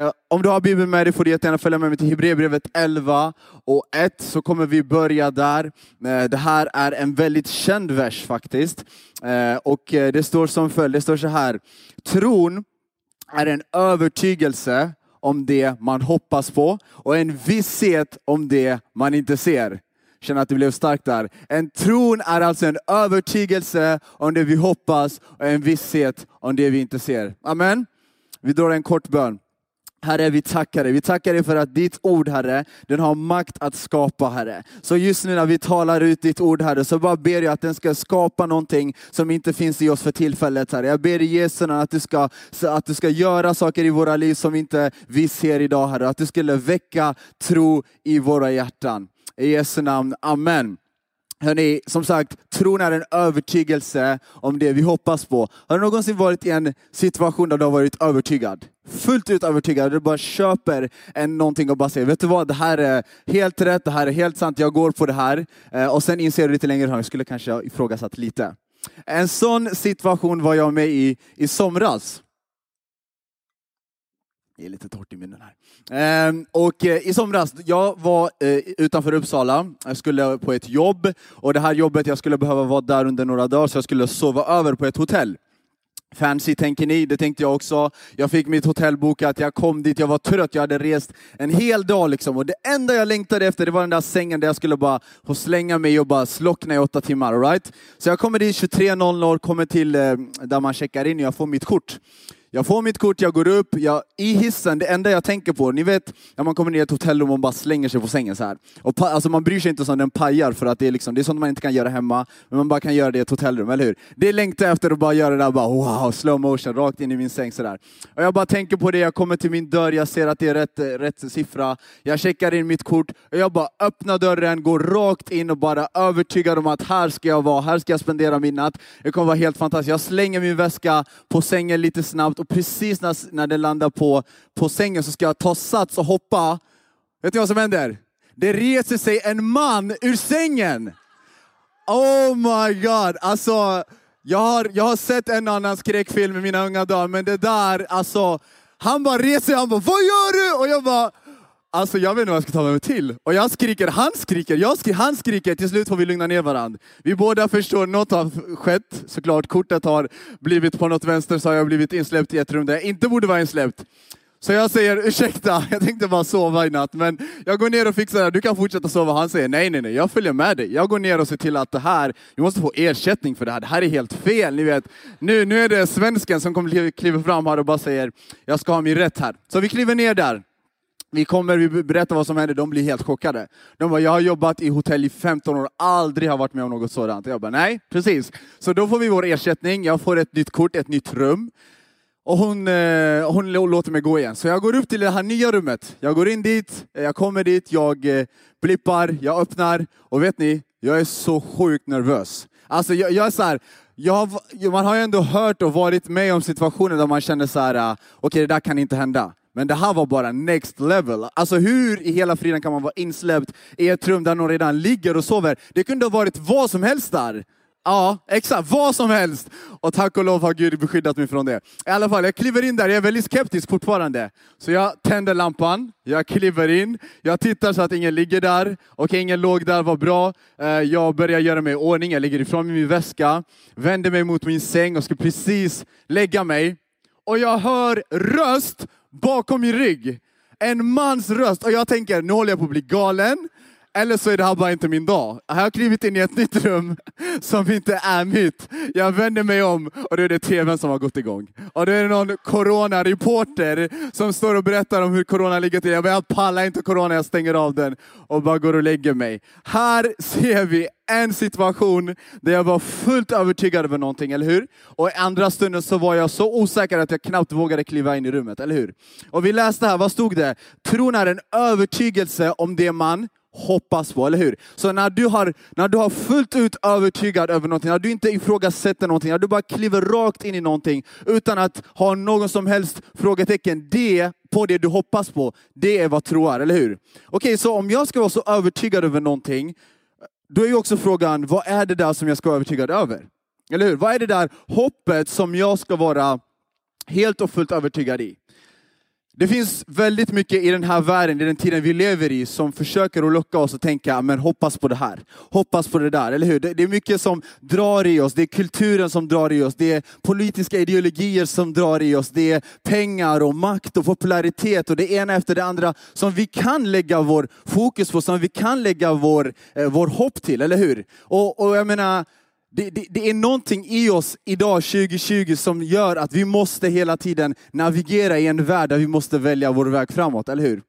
Eh, om du har Bibeln med dig får du jättegärna följa med mig till Hebreerbrevet 11 och 1, så kommer vi börja där. Eh, det här är en väldigt känd vers faktiskt. Eh, och det står som följer, det står så här. Tron är en övertygelse om det man hoppas på och en visshet om det man inte ser. Känner att det blev starkt där. En tron är alltså en övertygelse om det vi hoppas och en visshet om det vi inte ser. Amen. Vi drar en kort bön. Herre, vi tackar dig. Vi tackar dig för att ditt ord, Herre, den har makt att skapa, Herre. Så just nu när vi talar ut ditt ord, Herre, så bara ber jag att den ska skapa någonting som inte finns i oss för tillfället, Herre. Jag ber i Jesu namn att du ska, att du ska göra saker i våra liv som inte vi ser idag, Herre. Att du skulle väcka tro i våra hjärtan. I Jesu namn, Amen. Hörrni, som sagt, tron är en övertygelse om det vi hoppas på. Har du någonsin varit i en situation där du har varit övertygad? Fullt ut övertygad, du bara köper en någonting och bara säger, vet du vad, det här är helt rätt, det här är helt sant, jag går på det här. Eh, och sen inser du lite längre fram, jag skulle kanske ha ifrågasatt lite. En sån situation var jag med i i somras. Det är lite torrt i munnen här. Ehm, och eh, i somras, jag var eh, utanför Uppsala, jag skulle på ett jobb och det här jobbet, jag skulle behöva vara där under några dagar så jag skulle sova över på ett hotell. Fancy tänker ni, det tänkte jag också. Jag fick mitt hotell bokat, jag kom dit, jag var trött, jag hade rest en hel dag liksom. Och det enda jag längtade efter det var den där sängen där jag skulle bara få slänga mig och bara slockna i åtta timmar. All right? Så jag kommer dit 23.00, kommer till eh, där man checkar in och jag får mitt kort. Jag får mitt kort, jag går upp, jag, i hissen, det enda jag tänker på, ni vet när man kommer ner i ett hotellrum och bara slänger sig på sängen så här. Och pa, alltså man bryr sig inte om den pajar för att det är, liksom, det är sånt man inte kan göra hemma, men man bara kan göra det i ett hotellrum, eller hur? Det längtar jag efter att bara göra det där, bara wow, slow motion, rakt in i min säng sådär. Och jag bara tänker på det, jag kommer till min dörr, jag ser att det är rätt, rätt siffra, jag checkar in mitt kort, och jag bara öppnar dörren, går rakt in och bara övertygad om att här ska jag vara, här ska jag spendera min natt. Det kommer vara helt fantastiskt. Jag slänger min väska på sängen lite snabbt och precis när, när den landar på, på sängen så ska jag ta sats och hoppa. Vet ni vad som händer? Det reser sig en man ur sängen! Oh my god! Alltså, jag har, jag har sett en annan skräckfilm i mina unga dagar, men det där, alltså, han bara reser sig, han bara Vad gör du? Och jag bara, alltså jag vet inte vad jag ska ta mig till. Och jag skriker, han skriker, jag skriker, han skriker, till slut får vi lugna ner varandra. Vi båda förstår, något har skett, såklart, kortet har blivit på något vänster så har jag blivit insläppt i ett rum där jag inte borde vara insläppt. Så jag säger ursäkta, jag tänkte bara sova i natt, men jag går ner och fixar det, du kan fortsätta sova. Han säger nej, nej, nej, jag följer med dig. Jag går ner och ser till att det här, vi måste få ersättning för det här, det här är helt fel. Ni vet, nu, nu är det svensken som kommer kliva fram här och bara säger, jag ska ha min rätt här. Så vi kliver ner där. Vi kommer, vi berättar vad som händer, de blir helt chockade. De bara, jag har jobbat i hotell i 15 år, aldrig har varit med om något sådant. Jag bara, nej, precis. Så då får vi vår ersättning, jag får ett nytt kort, ett nytt rum. Och hon, eh, hon låter mig gå igen. Så jag går upp till det här nya rummet. Jag går in dit, jag kommer dit, jag eh, blippar, jag öppnar. Och vet ni, jag är så sjukt nervös. Alltså jag, jag är så här, jag, har- man har ju ändå hört och varit med om situationer där man känner så här, okej okej det där kan inte hända. Men det här var bara next level. Alltså hur i hela friden kan man vara insläppt i ett rum där någon redan ligger och sover? Det kunde ha varit vad som helst där. Ja, exakt. Vad som helst. Och tack och lov har Gud beskyddat mig från det. I alla fall, jag kliver in där. Jag är väldigt skeptisk fortfarande. Så jag tänder lampan, jag kliver in, jag tittar så att ingen ligger där. Okej, ingen låg där, vad bra. Eh, jag börjar göra mig i ordning, jag lägger ifrån mig min väska, vänder mig mot min säng och ska precis lägga mig. Och jag hör röst bakom min rygg. En mans röst. Och jag tänker, nu håller jag på att bli galen. Eller så är det här bara inte min dag. Jag har klivit in i ett nytt rum som inte är mitt. Jag vänder mig om och då är det tvn som har gått igång. Och då är det någon coronareporter som står och berättar om hur corona ligger till. Jag bara, jag pallar inte corona, jag stänger av den och bara går och lägger mig. Här ser vi en situation där jag var fullt övertygad över någonting, eller hur? Och i andra stunden så var jag så osäker att jag knappt vågade kliva in i rummet, eller hur? Och vi läste här, vad stod det? Tron är en övertygelse om det man hoppas på, eller hur? Så när du har, när du har fullt ut övertygad över någonting, när du inte ifrågasätter någonting, när du bara kliver rakt in i någonting utan att ha någon som helst frågetecken, det på det du hoppas på, det är vad tro är, eller hur? Okej, så om jag ska vara så övertygad över någonting, då är ju också frågan, vad är det där som jag ska vara övertygad över? Eller hur? Vad är det där hoppet som jag ska vara helt och fullt övertygad i? Det finns väldigt mycket i den här världen, i den tiden vi lever i, som försöker att locka oss att tänka, men hoppas på det här, hoppas på det där, eller hur? Det, det är mycket som drar i oss, det är kulturen som drar i oss, det är politiska ideologier som drar i oss, det är pengar och makt och popularitet och det ena efter det andra som vi kan lägga vår fokus på, som vi kan lägga vår, eh, vår hopp till, eller hur? Och, och jag menar, det, det, det, är någonting i oss idag 2020 som gör att vi måste hela tiden navigera i en värld där vi måste välja vår väg framåt, eller hur?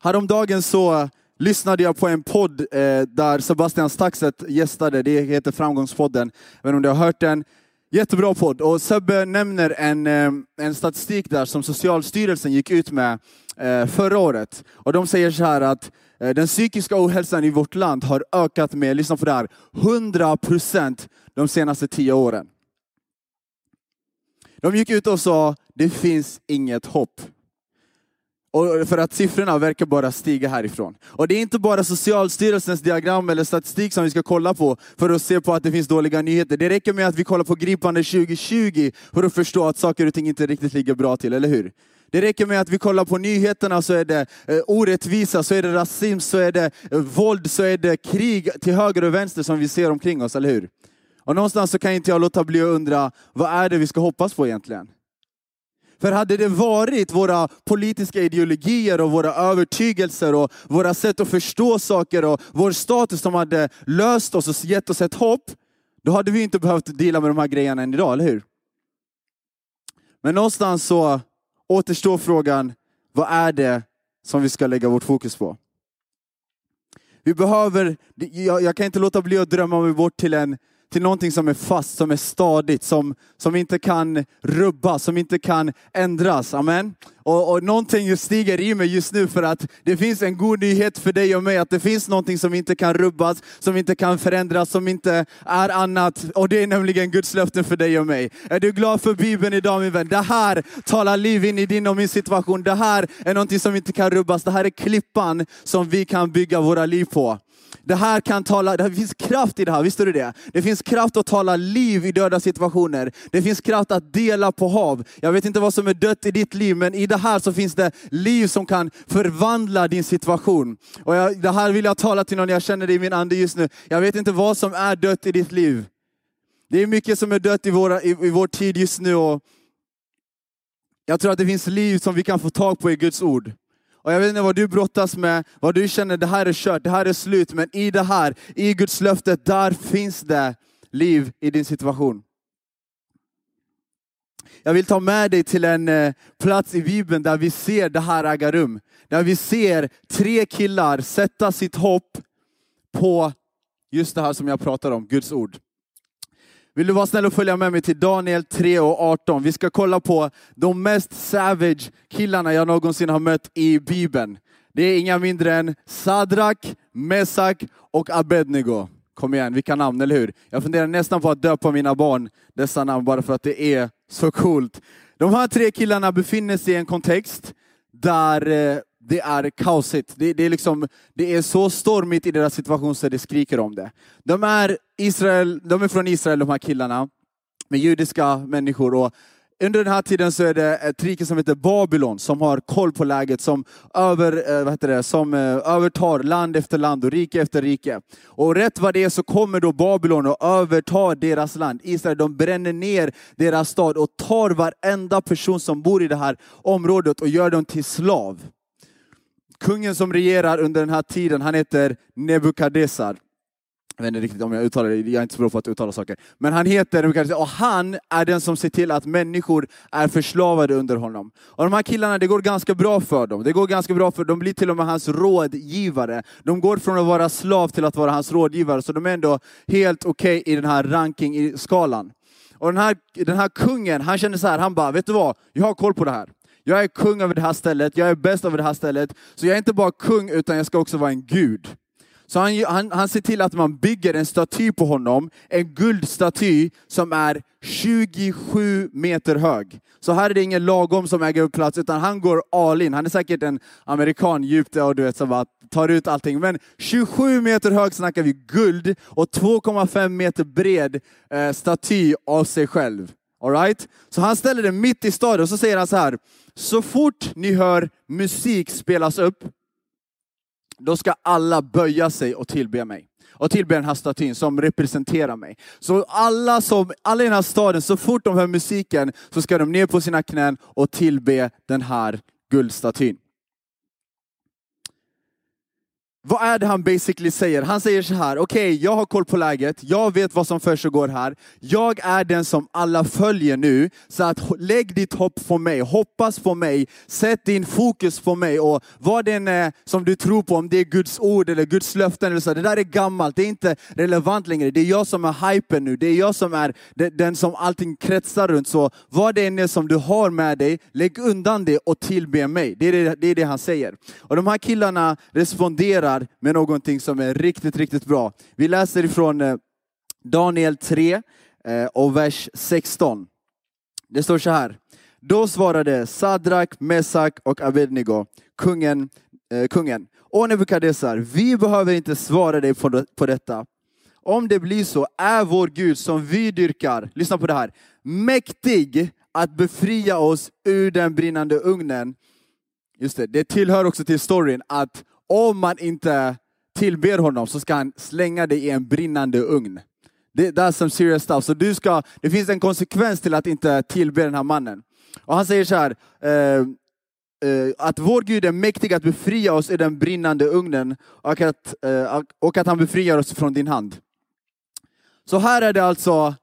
Häromdagen så lyssnade jag på en podd eh, där Sebastian Staxet gästade, det heter Framgångspodden. Jag vet inte om du har hört den? Jättebra podd. Och Sebbe nämner en, eh, en statistik där som Socialstyrelsen gick ut med eh, förra året. Och de säger så här att Eh, den psykiska ohälsan i vårt land har ökat med, lyssna på det här, 100 procent de senaste tio åren. De gick ut och sa, det finns inget hopp. Och för att siffrorna verkar bara stiga härifrån. Och det är inte bara Socialstyrelsens diagram eller statistik som vi ska kolla på för att se på att det finns dåliga nyheter. Det räcker med att vi kollar på Gripande 2020 för att förstå att saker och ting inte riktigt ligger bra till, eller hur? Det räcker med att vi kollar på nyheterna så är det eh, orättvisa, så är det rasism, så är det eh, våld, så är det krig till höger och vänster som vi ser omkring oss, eller hur? Och någonstans så kan inte jag låta bli att undra, vad är det vi ska hoppas på egentligen? För hade det varit våra politiska ideologier och våra övertygelser och våra sätt att förstå saker och vår status som hade löst oss och gett oss ett hopp, då hade vi inte behövt dela med de här grejerna än idag, eller hur? Men någonstans så återstår frågan, vad är det som vi ska lägga vårt fokus på? Vi behöver, jag, jag kan inte låta bli att drömma mig bort till en till någonting som är fast, som är stadigt, som, som inte kan rubbas, som inte kan ändras. Amen. Och, och någonting stiger i mig just nu för att det finns en god nyhet för dig och mig, att det finns någonting som inte kan rubbas, som inte kan förändras, som inte är annat. Och det är nämligen Guds löften för dig och mig. Är du glad för Bibeln idag min vän? Det här talar liv in i din och min situation. Det här är någonting som inte kan rubbas. Det här är klippan som vi kan bygga våra liv på. Det här kan tala, det finns kraft i det här, visste du det? Det finns kraft att tala liv i döda situationer. Det finns kraft att dela på hav. Jag vet inte vad som är dött i ditt liv, men i det här så finns det liv som kan förvandla din situation. Och jag, det här vill jag tala till någon, jag känner det i min ande just nu. Jag vet inte vad som är dött i ditt liv. Det är mycket som är dött i, våra, i, i vår tid just nu. Och jag tror att det finns liv som vi kan få tag på i Guds ord. Och jag vet inte vad du brottas med, vad du känner, det här är kört, det här är slut. Men i det här, i Guds löfte, där finns det liv i din situation. Jag vill ta med dig till en eh, plats i Bibeln där vi ser det här äga rum. Där vi ser tre killar sätta sitt hopp på just det här som jag pratar om, Guds ord. Vill du vara snäll och följa med mig till Daniel 3 och 18? Vi ska kolla på de mest savage killarna jag någonsin har mött i Bibeln. Det är inga mindre än Sadrak, Mesak och Abednego. Kom igen, vilka namn, eller hur? Jag funderar nästan på att döpa mina barn dessa namn bara för att det är så coolt. De här tre killarna befinner sig i en kontext där eh, det är kaosigt. Det, det, är liksom, det är så stormigt i deras situation så det skriker om det. De är, Israel, de är från Israel de här killarna, med judiska människor. Och under den här tiden så är det ett rike som heter Babylon som har koll på läget, som, över, eh, vad heter det, som eh, övertar land efter land och rike efter rike. Och rätt vad det är så kommer då Babylon och övertar deras land. Israel, de bränner ner deras stad och tar varenda person som bor i det här området och gör dem till slav. Kungen som regerar under den här tiden, han heter Nebukadnessar. Jag vet inte riktigt om jag uttalar det, jag är inte så bra på att uttala saker. Men han heter Nebukadnessar och han är den som ser till att människor är förslavade under honom. Och de här killarna, det går ganska bra för dem. Det går ganska bra för dem, de blir till och med hans rådgivare. De går från att vara slav till att vara hans rådgivare, så de är ändå helt okej okay i den här ranking-skalan. Och den här, den här kungen, han känner så här, han bara, vet du vad? Jag har koll på det här. Jag är kung över det här stället, jag är bäst över det här stället. Så jag är inte bara kung, utan jag ska också vara en gud. Så han, han, han ser till att man bygger en staty på honom, en guldstaty som är 27 meter hög. Så här är det ingen lagom som äger upp plats, utan han går all in. Han är säkert en amerikan djupt och du vet, som bara tar ut allting. Men 27 meter hög snackar vi guld och 2,5 meter bred eh, staty av sig själv. All right? Så han ställer den mitt i staden och så säger han så här. Så fort ni hör musik spelas upp, då ska alla böja sig och tillbe mig. Och tillbe den här statyn som representerar mig. Så alla, som, alla i den här staden, så fort de hör musiken, så ska de ner på sina knän och tillbe den här guldstatyn. Vad är det han basically säger? Han säger så här, okej, okay, jag har koll på läget, jag vet vad som försiggår här. Jag är den som alla följer nu, så att lägg ditt hopp på mig, hoppas på mig, sätt din fokus på mig och vad den är som du tror på, om det är Guds ord eller Guds löften eller så, det där är gammalt, det är inte relevant längre. Det är jag som är hypen nu, det är jag som är den som allting kretsar runt. Så vad det än är som du har med dig, lägg undan det och tillbe mig. Det är det, det, är det han säger. Och de här killarna responderar här med någonting som är riktigt, riktigt bra. Vi läser ifrån eh, Daniel 3 eh, och vers 16. Det står så här. Då svarade Sadrak, Mesak och Abednego, kungen, eh, kungen. Åh Nebukadnessar, vi behöver inte svara dig på detta. Om det blir så är vår Gud som vi dyrkar, lyssna på det här, mäktig att befria oss ur den brinnande ugnen. Just det, det tillhör också till storyn att om man inte tillber honom så ska han slänga dig i en brinnande ugn. Det some serious stuff. Så du ska, det finns en konsekvens till att inte tillbe den här mannen. Och han säger så här, eh, eh att vår Gud är mäktig att befria oss i den brinnande ugnen och att, eh, och att han befriar oss från din hand. Så här är det alltså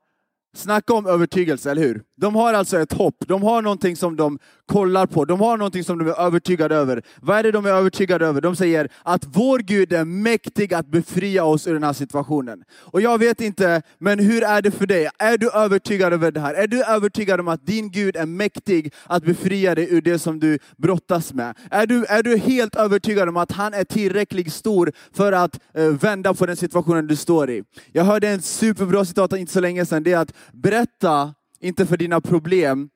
Snacka om övertygelse, eller hur? De har alltså ett hopp, de har någonting som de kollar på, de har någonting som de är övertygade över. Vad är det de är övertygade över? De säger att vår Gud är mäktig att befria oss ur den här situationen. Och jag vet inte, men hur är det för dig? Är du övertygad över det här? Är du övertygad om att din Gud är mäktig att befria dig ur det som du brottas med? Är du, är du helt övertygad om att han är tillräckligt stor för att eh, vända på den situationen du står i? Jag hörde en superbra citat inte så länge sedan, det är att berätta inte för dina problem,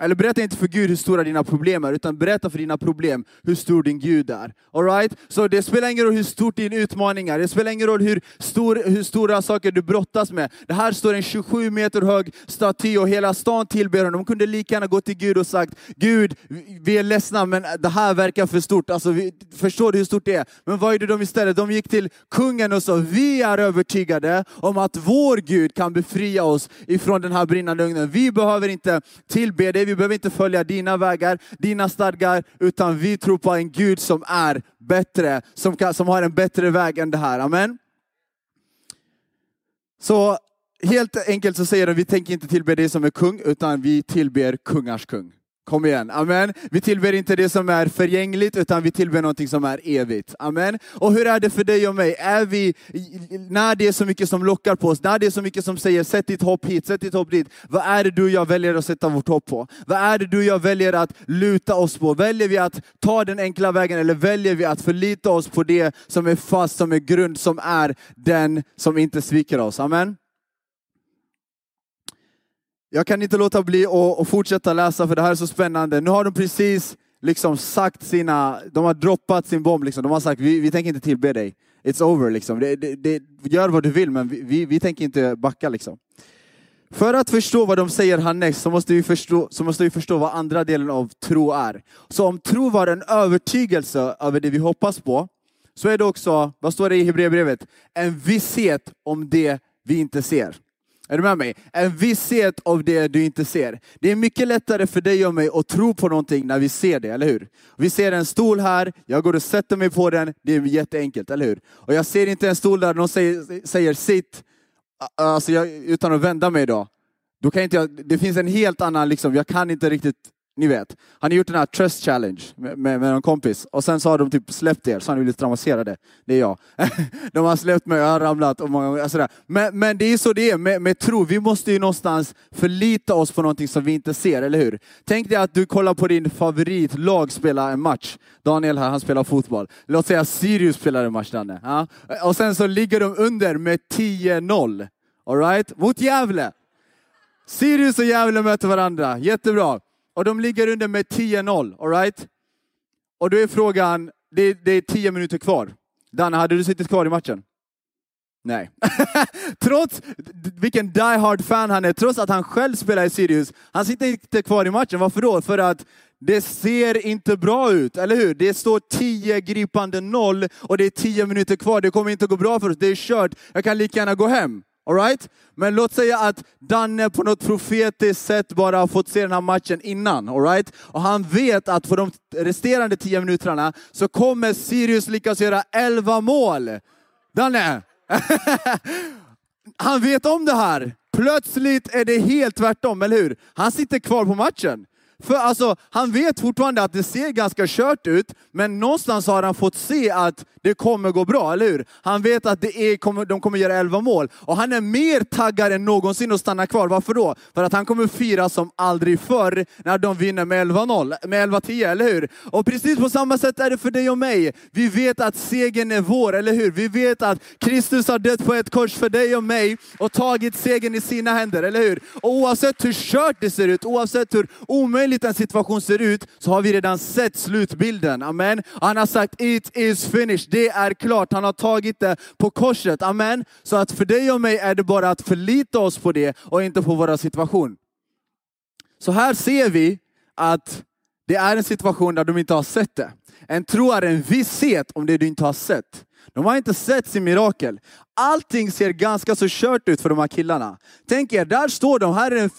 eller berätta inte för Gud hur stora dina problem är, utan berätta för dina problem hur stor din Gud är. All right? Så det spelar ingen roll hur stort din utmaning är, det spelar ingen roll hur, stor, hur stora saker du brottas med. Det här står en 27 meter hög staty och hela stan tillber honom. De kunde lika gärna gå till Gud och sagt, Gud, vi är ledsna men det här verkar för stort. Alltså, vi, förstår du hur stort det är? Men vad gjorde de istället? De gick till kungen och sa, vi är övertygade om att vår Gud kan befria oss ifrån den här brinnande ugnen. Vi behöver inte tillbe dig, vi behöver inte följa dina vägar, dina stadgar, utan vi tror på en Gud som är bättre, som, kan, som har en bättre väg än det här. Amen. Så helt enkelt så säger de, vi tänker inte tillbe dig som är kung, utan vi tillber kungars kung. Kom igen, amen. Vi tillber inte det som är förgängligt, utan vi tillber någonting som är evigt. Amen. Och hur är det för dig och mig? Är vi, när det är så mycket som lockar på oss, när det är så mycket som säger sätt ditt hopp hit, sätt ditt hopp dit. Vad är det du och jag väljer att sätta vårt hopp på? Vad är det du och jag väljer att luta oss på? Väljer vi att ta den enkla vägen eller väljer vi att förlita oss på det som är fast, som är grund, som är den som inte sviker oss? Amen. Jag kan inte låta bli att fortsätta läsa för det här är så spännande. Nu har de precis liksom sagt sina, de har droppat sin bomb. Liksom. De har sagt, vi, vi tänker inte tillbe dig. It's over liksom. Det, det, det, gör vad du vill men vi, vi, vi tänker inte backa liksom. För att förstå vad de säger härnäst så måste, vi förstå, så måste vi förstå vad andra delen av tro är. Så om tro var en övertygelse över det vi hoppas på, så är det också, vad står det i Hebreerbrevet? En visshet om det vi inte ser. Är du med mig? En visshet av det du inte ser. Det är mycket lättare för dig och mig att tro på någonting när vi ser det, eller hur? Vi ser en stol här, jag går och sätter mig på den, det är jätteenkelt, eller hur? Och jag ser inte en stol där någon säger, säger sitt, alltså jag, utan att vända mig då. Då kan inte jag, det finns en helt annan, liksom, jag kan inte riktigt ni vet, han har gjort den här Trust Challenge med, med, med en kompis och sen så har de typ släppt er, så han är lite traumatiserade. Det är jag. de har släppt mig, jag har ramlat och många gånger. Sådär. men, men det är så det är med, med tro. Vi måste ju någonstans förlita oss på någonting som vi inte ser, eller hur? Tänk dig att du kollar på din favoritlag spela en match. Daniel här, han spelar fotboll. Låt säga Sirius spelar en match, Danne. Ja? Och sen så ligger de under med 10-0. Alright? Mot Gävle. Sirius och Gävle möter varandra. Jättebra och de ligger under med 10-0, alright? Och då är frågan, det, det är 10 minuter kvar. Danne, hade du suttit kvar i matchen? Nej. trots vilken die hard fan han är, trots att han själv spelar i Sirius, han sitter inte kvar i matchen. Varför då? För att det ser inte bra ut, eller hur? Det står 10 gripande noll och det är 10 minuter kvar. Det kommer inte gå bra för oss. Det är kört. Jag kan lika gärna gå hem. All right? Men låt säga att Danne på något profetiskt sätt bara har fått se den här matchen innan. All right? Och han vet att på de resterande tio minuterna så kommer Sirius lyckas göra 11 mål. Danne! han vet om det här. Plötsligt är det helt tvärtom, eller hur? Han sitter kvar på matchen. För alltså, han vet fortfarande att det ser ganska kört ut, men någonstans har han fått se att det kommer gå bra, eller hur? Han vet att det är, de kommer göra 11 mål. Och han är mer taggad än någonsin att stanna kvar. Varför då? För att han kommer fira som aldrig förr när de vinner med 11-0, med 11-10, eller hur? Och precis på samma sätt är det för dig och mig. Vi vet att segern är vår, eller hur? Vi vet att Kristus har dött på ett kors för dig och mig och tagit segern i sina händer, eller hur? Och oavsett hur kört det ser ut, oavsett hur omöjligt en situation ser ut, så har vi redan sett slutbilden. Amen. Han har sagt it is finished. Det är klart. Han har tagit det på korset. Amen. Så att för dig och mig är det bara att förlita oss på det och inte på vår situation. Så här ser vi att det är en situation där de inte har sett det. En tro är en visshet om det du inte har sett. De har inte sett sin mirakel. Allting ser ganska så kört ut för de här killarna. Tänk er, där står de, här är en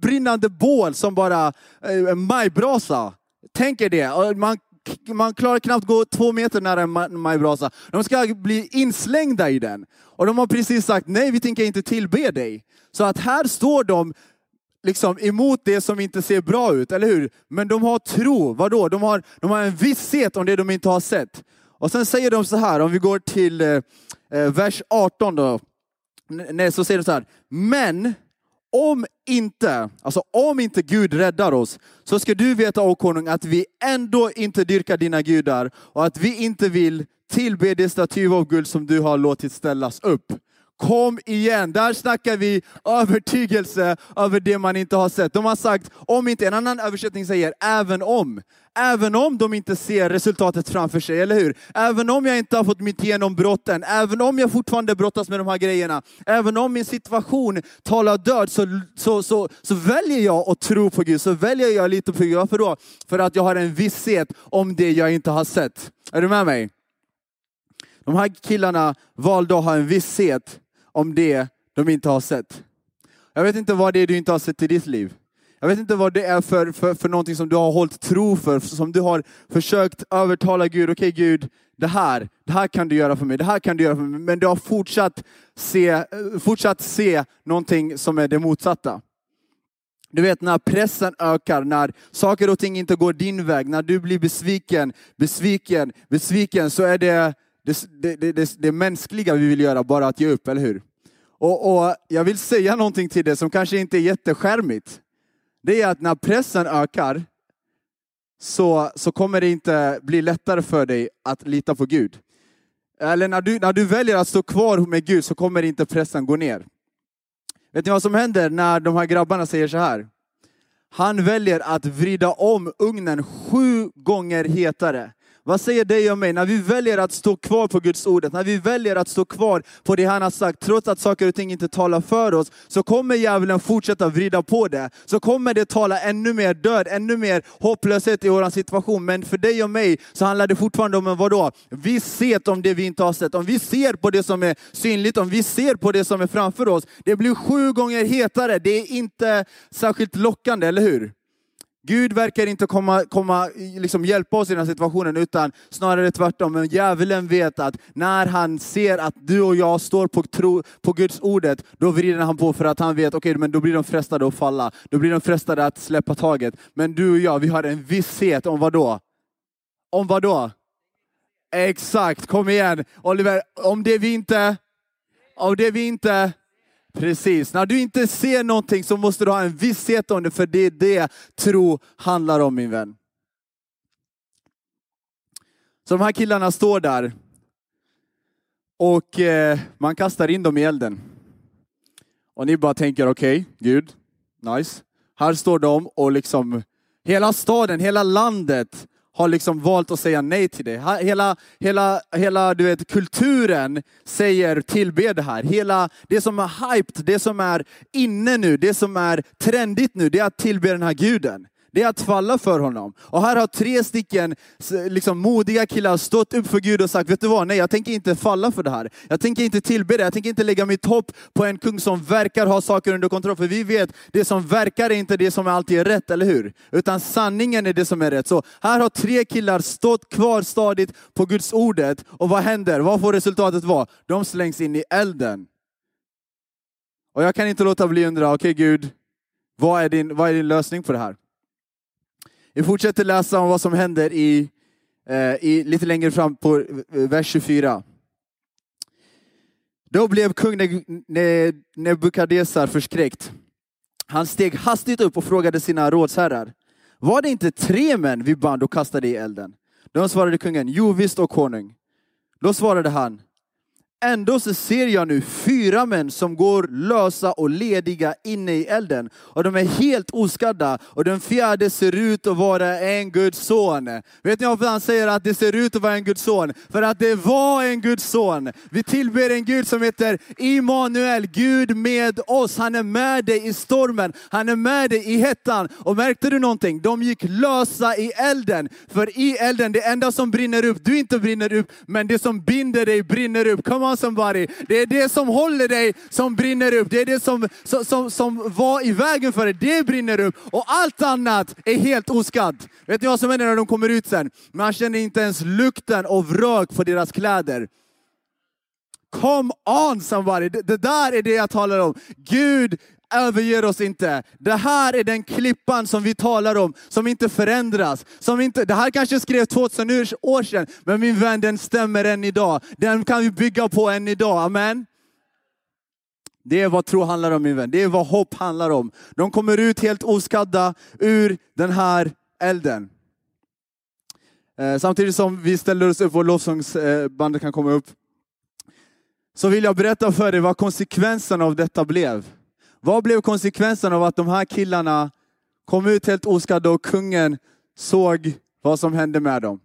brinnande bål som bara eh, en majbrasa. Tänk er det. Man man klarar knappt gå två meter nära en majbrasa. De ska bli inslängda i den. Och de har precis sagt, nej vi tänker inte tillbe dig. Så att här står de liksom emot det som inte ser bra ut, eller hur? Men de har tro, vadå? De har, de har en visshet om det de inte har sett. Och sen säger de så här, om vi går till eh, eh vers 18 då. Nej, så säger de så här, men om inte, alltså om inte Gud räddar oss, så ska du veta, o konung, att vi ändå inte dyrkar dina gudar och att vi inte vill tillbe det staty av guld som du har låtit ställas upp. Kom igen, där snackar vi övertygelse över det man inte har sett. De har sagt, om inte, en annan översättning säger även om. Även om de inte ser resultatet framför sig, eller hur? Även om jag inte har fått mitt genombrott än, även om jag fortfarande brottas med de här grejerna, även om min situation talar död, så, så, så, så väljer jag att tro på Gud, så väljer jag lite på Gud. Varför då? För att jag har en visshet om det jag inte har sett. Är du med mig? De här killarna valde att ha en visshet om det de inte har sett. Jag vet inte vad det är du inte har sett i ditt liv. Jag vet inte vad det är för, för, för någonting som du har hållit tro för, som du har försökt övertala Gud. Okej okay, Gud, det här, det här kan du göra för mig, det här kan du göra för mig. Men du har fortsatt se, fortsatt se någonting som är det motsatta. Du vet när pressen ökar, när saker och ting inte går din väg, när du blir besviken, besviken, besviken, så är det det, det, det, det mänskliga vi vill göra bara att ge upp, eller hur? Och, och jag vill säga någonting till dig som kanske inte är jätteskärmigt det är att när pressen ökar så, så kommer det inte bli lättare för dig att lita på Gud. Eller när du, när du väljer att stå kvar med Gud så kommer inte pressen gå ner. Vet ni vad som händer när de här grabbarna säger så här? Han väljer att vrida om ugnen sju gånger hetare vad säger dig och mig när vi väljer att stå kvar på Guds ordet, när vi väljer att stå kvar på det han har sagt, trots att saker och ting inte talar för oss, så kommer djävulen fortsätta vrida på det. Så kommer det tala ännu mer död, ännu mer hopplöshet i vår situation. Men för dig och mig så handlar det fortfarande om en vadå? Visshet om det vi inte har sett. Om vi ser på det som är synligt, om vi ser på det som är framför oss, det blir sju gånger hetare. Det är inte särskilt lockande, eller hur? Gud verkar inte komma, komma liksom hjälpa oss i den här situationen, utan snarare tvärtom. Men djävulen vet att när han ser att du och jag står på, tro, på Guds ordet, då vrider han på för att han vet, okej, okay, men då blir de frestade att falla. Då blir de frestade att släppa taget. Men du och jag, vi har en visshet om vad då? Om vad då? Exakt, kom igen. Oliver, om det vi inte, om det vi inte Precis, när du inte ser någonting så måste du ha en visshet om det, för det är det tro handlar om min vän. Så de här killarna står där och eh, man kastar in dem i elden. Och ni bara tänker, okej, okay, Gud, nice. Här står de och liksom, hela staden, hela landet har liksom valt att säga nej till det. Hela, hela, hela du vet, kulturen säger tillbe det här. Hela det som är hyped, det som är inne nu, det som är trendigt nu, det är att tillbe den här guden. Det är att falla för honom. Och här har tre stycken liksom, modiga killar stått upp för Gud och sagt, vet du vad, nej jag tänker inte falla för det här. Jag tänker inte tillbe det, jag tänker inte lägga mitt hopp på en kung som verkar ha saker under kontroll. För vi vet, det som verkar är inte det som alltid är rätt, eller hur? Utan sanningen är det som är rätt. Så här har tre killar stått kvar stadigt på Guds ordet. Och vad händer? Vad får resultatet vara? De slängs in i elden. Och jag kan inte låta bli att undra, okej okay, Gud, vad är, din, vad är din lösning på det här? Vi fortsätter läsa om vad som händer i, eh, i, lite längre fram på eh, vers 24. Då blev kung Nebukadnessar förskräckt. Han steg hastigt upp och frågade sina rådsherrar. Var det inte tre män vi band och kastade i elden? De svarade kungen, jo visst och konung. Då svarade han, Ändå så ser jag nu fyra män som går lösa och lediga inne i elden. Och de är helt oskadda. Och den fjärde ser ut att vara en Guds son. Vet ni varför han säger att det ser ut att vara en Guds son? För att det var en Guds son. Vi tillber en Gud som heter Immanuel, Gud med oss. Han är med dig i stormen. Han är med dig i hettan. Och märkte du någonting? De gick lösa i elden. För i elden, det enda som brinner upp, du inte brinner upp, men det som binder dig brinner upp. Come on somebody. Det är det som håller dig som brinner upp. Det är det som, som, som, som var i vägen för dig. Det brinner upp. Och allt annat är helt oskadd. Vet ni vad som händer när de kommer ut sen? Man känner inte ens lukten av rök på deras kläder. Come on somebody! Det, det där är det jag talar om. Gud överger oss inte. Det här är den klippan som vi talar om, som inte förändras. Som inte, det här kanske skrev 2000 år sedan, men min vän, den stämmer än idag. Den kan vi bygga på än idag. Amen. Det är vad tro handlar om min vän. Det är vad hopp handlar om. De kommer ut helt oskadda ur den här elden. Eh, samtidigt som vi ställer oss upp och lovsångsbandet kan komma upp, så vill jag berätta för dig vad konsekvensen av detta blev. Vad blev konsekvensen av att de här killarna kom ut helt oskadda och kungen såg vad som hände med dem?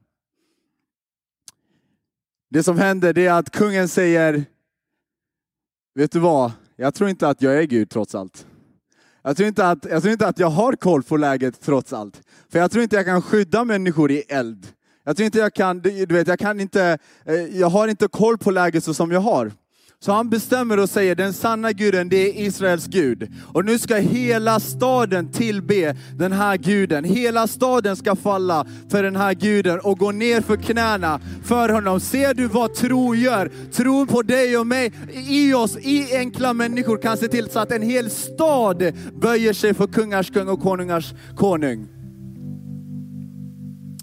Det som händer är att kungen säger, vet du vad, jag tror inte att jag är Gud trots allt. Jag tror, inte att, jag tror inte att jag har koll på läget trots allt. För jag tror inte jag kan skydda människor i eld. Jag tror inte jag kan, du vet, jag kan inte, eh, jag har inte koll på läget så som jag har. Så han bestämmer och säger, den sanna guden, det är Israels Gud. Och nu ska hela staden tillbe den här guden. Hela staden ska falla för den här guden och gå ner för knäna för honom. Ser du vad tro gör? Tron på dig och mig, i oss, i enkla människor kan se till så att en hel stad böjer sig för kungars kung och konungars konung.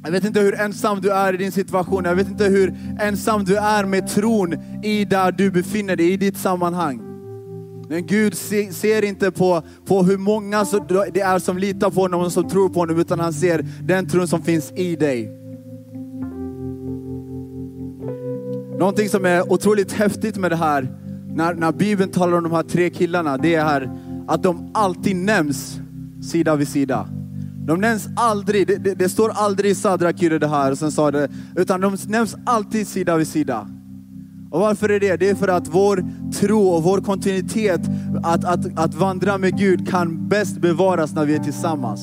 Jag vet inte hur ensam du är i din situation. Jag vet inte hur ensam du är med tron i där du befinner dig, i ditt sammanhang. Men Gud ser inte på, på hur många det är som litar på honom och som tror på honom, utan han ser den tron som finns i dig. Någonting som är otroligt häftigt med det här, när, när Bibeln talar om de här tre killarna, det är här att de alltid nämns sida vid sida. De nämns aldrig, det, det, det står aldrig i Sadrakyrre det här, sen sa det, utan de nämns alltid sida vid sida. Och varför är det? Det är för att vår tro och vår kontinuitet att, att, att vandra med Gud kan bäst bevaras när vi är tillsammans.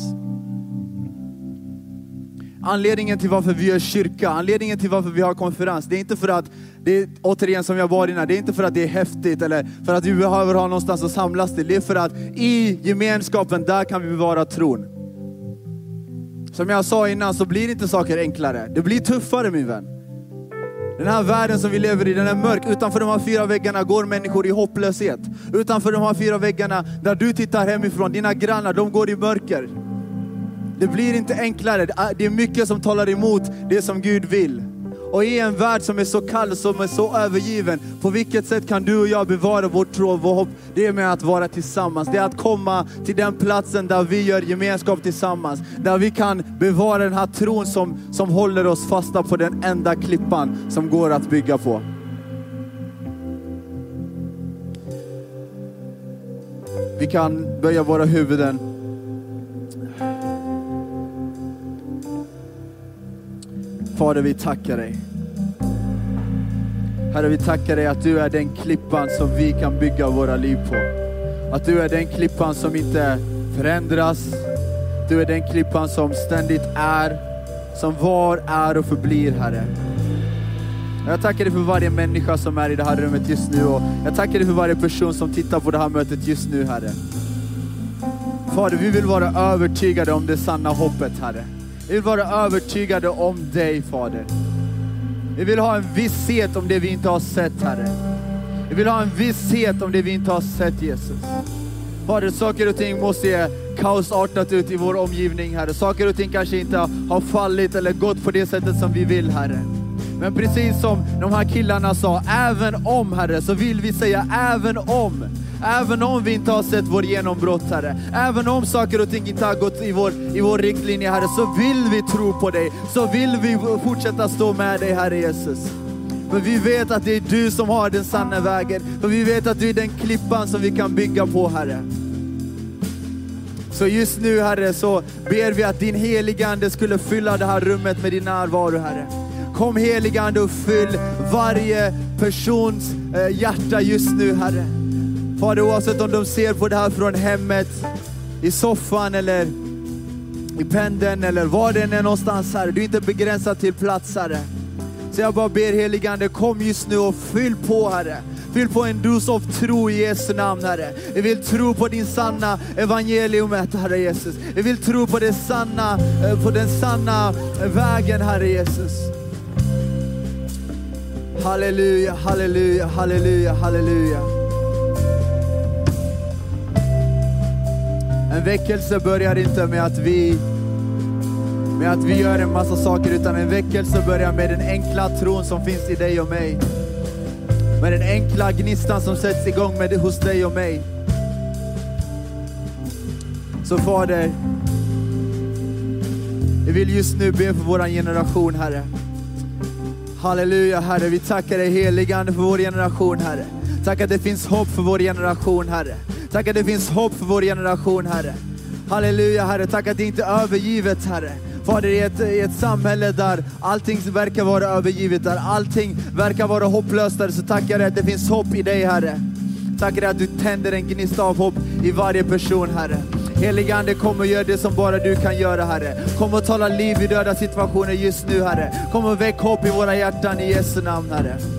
Anledningen till varför vi gör kyrka, anledningen till varför vi har konferens, det är inte för att, det är, återigen som jag var innan, det är inte för att det är häftigt eller för att vi behöver ha någonstans att samlas till. Det är för att i gemenskapen, där kan vi bevara tron. Som jag sa innan så blir inte saker enklare. Det blir tuffare min vän. Den här världen som vi lever i, den är mörk. Utanför de här fyra väggarna går människor i hopplöshet. Utanför de här fyra väggarna, där du tittar hemifrån, dina grannar, de går i mörker. Det blir inte enklare. Det är mycket som talar emot det som Gud vill. Och i en värld som är så kall, och som är så övergiven, på vilket sätt kan du och jag bevara vår tro och vår hopp? Det är med att vara tillsammans. Det är att komma till den platsen där vi gör gemenskap tillsammans. Där vi kan bevara den här tron som, som håller oss fasta på den enda klippan som går att bygga på. Vi kan böja våra huvuden. Fader, vi tackar dig. Herre, vi tackar dig att du är den klippan som vi kan bygga våra liv på. Att du är den klippan som inte förändras. Du är den klippan som ständigt är, som var, är och förblir, Herre. Jag tackar dig för varje människa som är i det här rummet just nu och jag tackar dig för varje person som tittar på det här mötet just nu, Herre. Fader, vi vill vara övertygade om det sanna hoppet, Herre. Vi vill vara övertygade om dig, Fader. Vi vill ha en visshet om det vi inte har sett, Herre. Vi vill ha en visshet om det vi inte har sett, Jesus. Fader, saker och ting måste se kaosartat ut i vår omgivning, Herre. Saker och ting kanske inte har fallit eller gått på det sättet som vi vill, Herre. Men precis som de här killarna sa, även om Herre, så vill vi säga även om. Även om vi inte har sett vår genombrott Herre, även om saker och ting inte har gått i vår, i vår riktlinje Herre, så vill vi tro på dig, så vill vi fortsätta stå med dig Herre Jesus. För vi vet att det är du som har den sanna vägen, för vi vet att du är den klippan som vi kan bygga på Herre. Så just nu Herre, så ber vi att din heliga Ande skulle fylla det här rummet med din närvaro Herre. Kom heliga Ande och fyll varje persons eh, hjärta just nu Herre. Fader, oavsett om de ser på det här från hemmet, i soffan eller i pendeln eller var den än är någonstans Herre. Du är inte begränsad till plats Herre. Så jag bara ber heligande, kom just nu och fyll på Herre. Fyll på en dos av tro i Jesu namn Herre. Vi vill tro på din sanna evangeliumet Herre Jesus. Vi vill tro på, det sanna, eh, på den sanna eh, vägen Herre Jesus. Halleluja, halleluja, halleluja, halleluja. En väckelse börjar inte med att vi med att vi gör en massa saker, utan en väckelse börjar med den enkla tron som finns i dig och mig. Med den enkla gnistan som sätts igång med hos dig och mig. Så Fader, vi vill just nu be för vår generation, Herre. Halleluja, Herre. Vi tackar dig heligande för vår generation, Herre. Tack att det finns hopp för vår generation, Herre. Tack att det finns hopp för vår generation, Herre. Halleluja, Herre. Tack att det inte är övergivet, Herre. Fader, i ett, i ett samhälle där allting verkar vara övergivet, där allting verkar vara hopplöst, Herre, så tackar jag dig att det finns hopp i dig, Herre. Tackar dig att du tänder en gnista av hopp i varje person, Herre. Helige Ande, kom och gör det som bara du kan göra, Herre. Kom och tala liv i döda situationer just nu, Herre. Kom och väck hopp i våra hjärtan i Jesu namn, Herre.